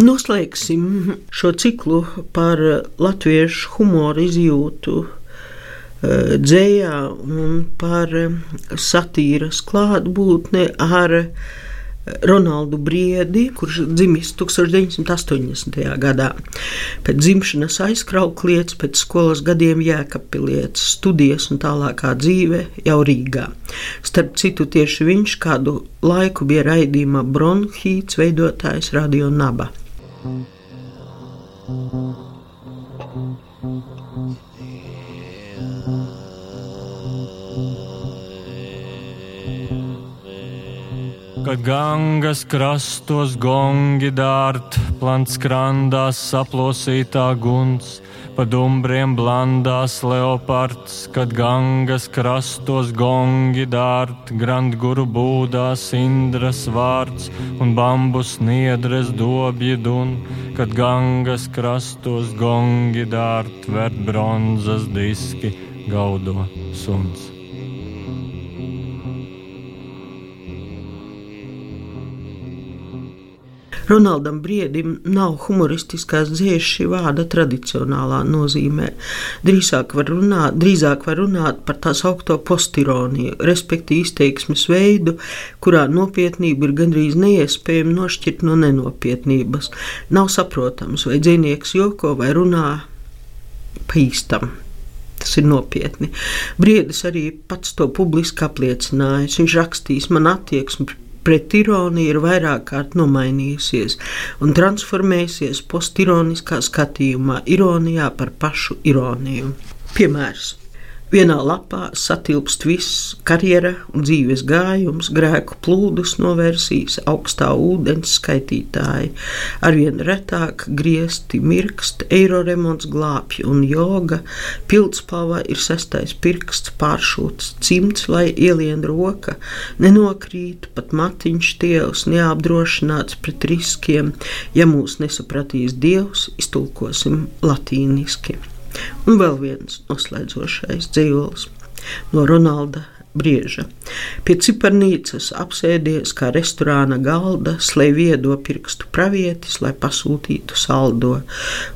Noslēgsim šo ciklu par latviešu humoru izjūtu eh, dzējā un par satīras klātbūtni ar Ronaldu Briedi, kurš dzimis 1980. gadā. Pēc dzimšanas aizkrauklietis, pēc skolas gadiem jēkapilietis, studijas un tālākā dzīve jau Rīgā. Starp citu, tieši viņš kādu laiku bija raidījuma Bronhīts veidotājs Radio Naba. Kad gangas krastos gongi dārt, plants krandās saplosītā guns, pa dumbriem blandās leopards, kad gangas krastos gongi dārt, grandguru būdās indras vārds un bambus niedres dobji dun, kad gangas krastos gongi dārt, vert bronzas diski gaudo suns. Ronaldam Briedim nav humoristiskās dzējas šī vārda tradicionālā nozīmē. Drīzāk var runāt, drīzāk var runāt par tā saucamo postironiju, respektīvi izteiksmes veidu, kurā nopietnība ir gandrīz neiespējama nošķirt no nenopietnības. Nav saprotams, vai dzinieks joko vai runā pa īstam. Tas ir nopietni. Briedis arī pats to publiski apliecinājis. Viņš rakstīs man attieksmi pret ironiju ir vairāk kārt nomainījusies un transformējusies postironiskā skatījumā, ironijā par pašu ironiju. Piemērs. Vienā lapā satilpst viss - karjera un dzīves gājums, grēku plūdus novērsīs, augstā ūdens skaitītāji, arvien retāk griezti mirkst, eiro remonts glābj un joga, pildspalva ir sestais pirksts, pāršūts cimds, lai ielien roka, nenokrīt pat matiņš tievs, neapdrošināts pret riskiem, ja mūs nesapratīs dievs, iztulkosim latīniski. Un vēl viens noslēdzošais dzīslis no Ronalda brieža. Pie ciparnīcas apsēdies kā restorāna galda, slēj viedo pirkstu pravietis, lai pasūtītu saldo.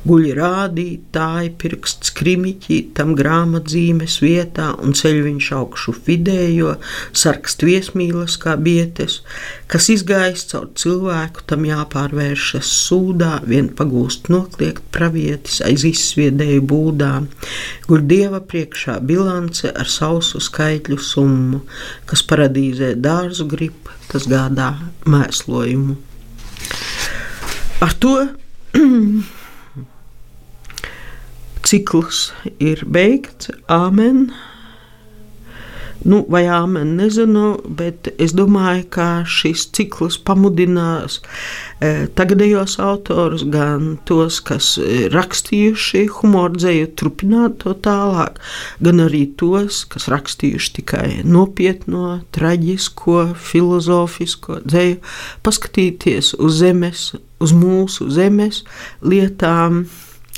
Guļ rādītāji, pirksts krimiķi, tam grāmatzīmes vietā un ceļ viņš augšu vidējo, sarkst viesmīlas kā bietes, kas izgājis caur cilvēku, tam jāpārvēršas sūdā, vien pagūst nokliegt pravietis aiz izsviedēju būdām. Guļ dieva priekšā bilance ar sausu skaitļu summu summu, kas paradīzē dārzu grib, tas gādā mēslojumu. Ar to cikls ir beigts. Āmen! Nu, vai āmen, nezinu, bet es domāju, ka šis cikls pamudinās e, tagadējos autorus, gan tos, kas rakstījuši humoru dzēju, turpināt to tālāk, gan arī tos, kas rakstījuši tikai nopietno, traģisko, filozofisko dzēju, paskatīties uz zemes, uz mūsu zemes lietām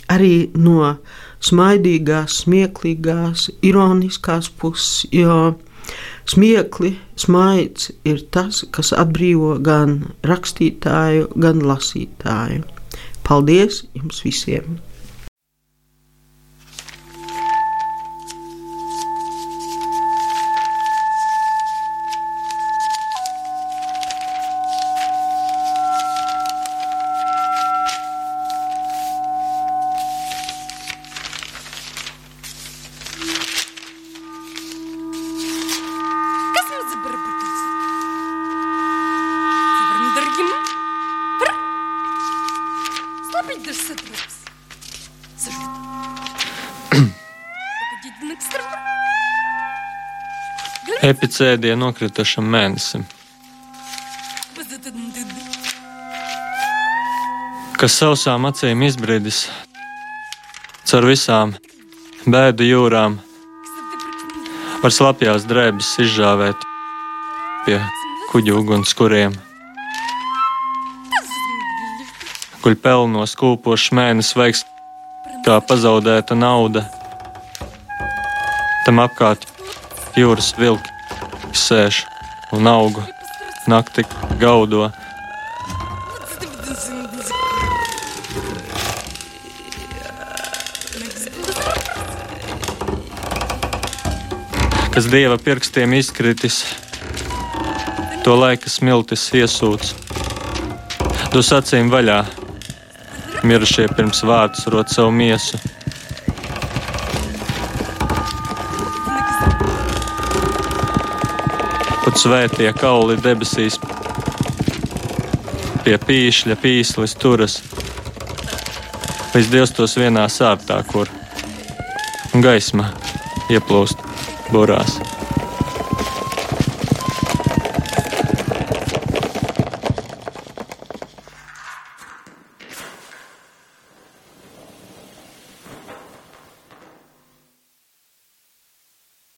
arī no smaidīgās, smieklīgās, ironiskās puses, jo smiekli, smaids ir tas, kas atbrīvo gan rakstītāju, gan lasītāju. Paldies jums visiem! Epicēdija nokritušam mēnesim. Kas sausām acīm izbrīdis, caur visām bēdu jūrām, var slapjās drēbes izžāvēt pie kuģu ugunskuriem. Kuļ pelnos kūpošs mēnesis veiks kā pazaudēta nauda. Tam apkārt jūras vilki sēž un auga, nakti gaudo. Kas dieva pirkstiem izkritis, to laika smiltis iesūts. Dos acīm vaļā, mirušie pirms vārdus rot savu miesu. Pat svētie kauli debesīs pie pīšļa pīslis turas, līdz Dievs tos vienā sārtā, kur gaisma ieplūst burās.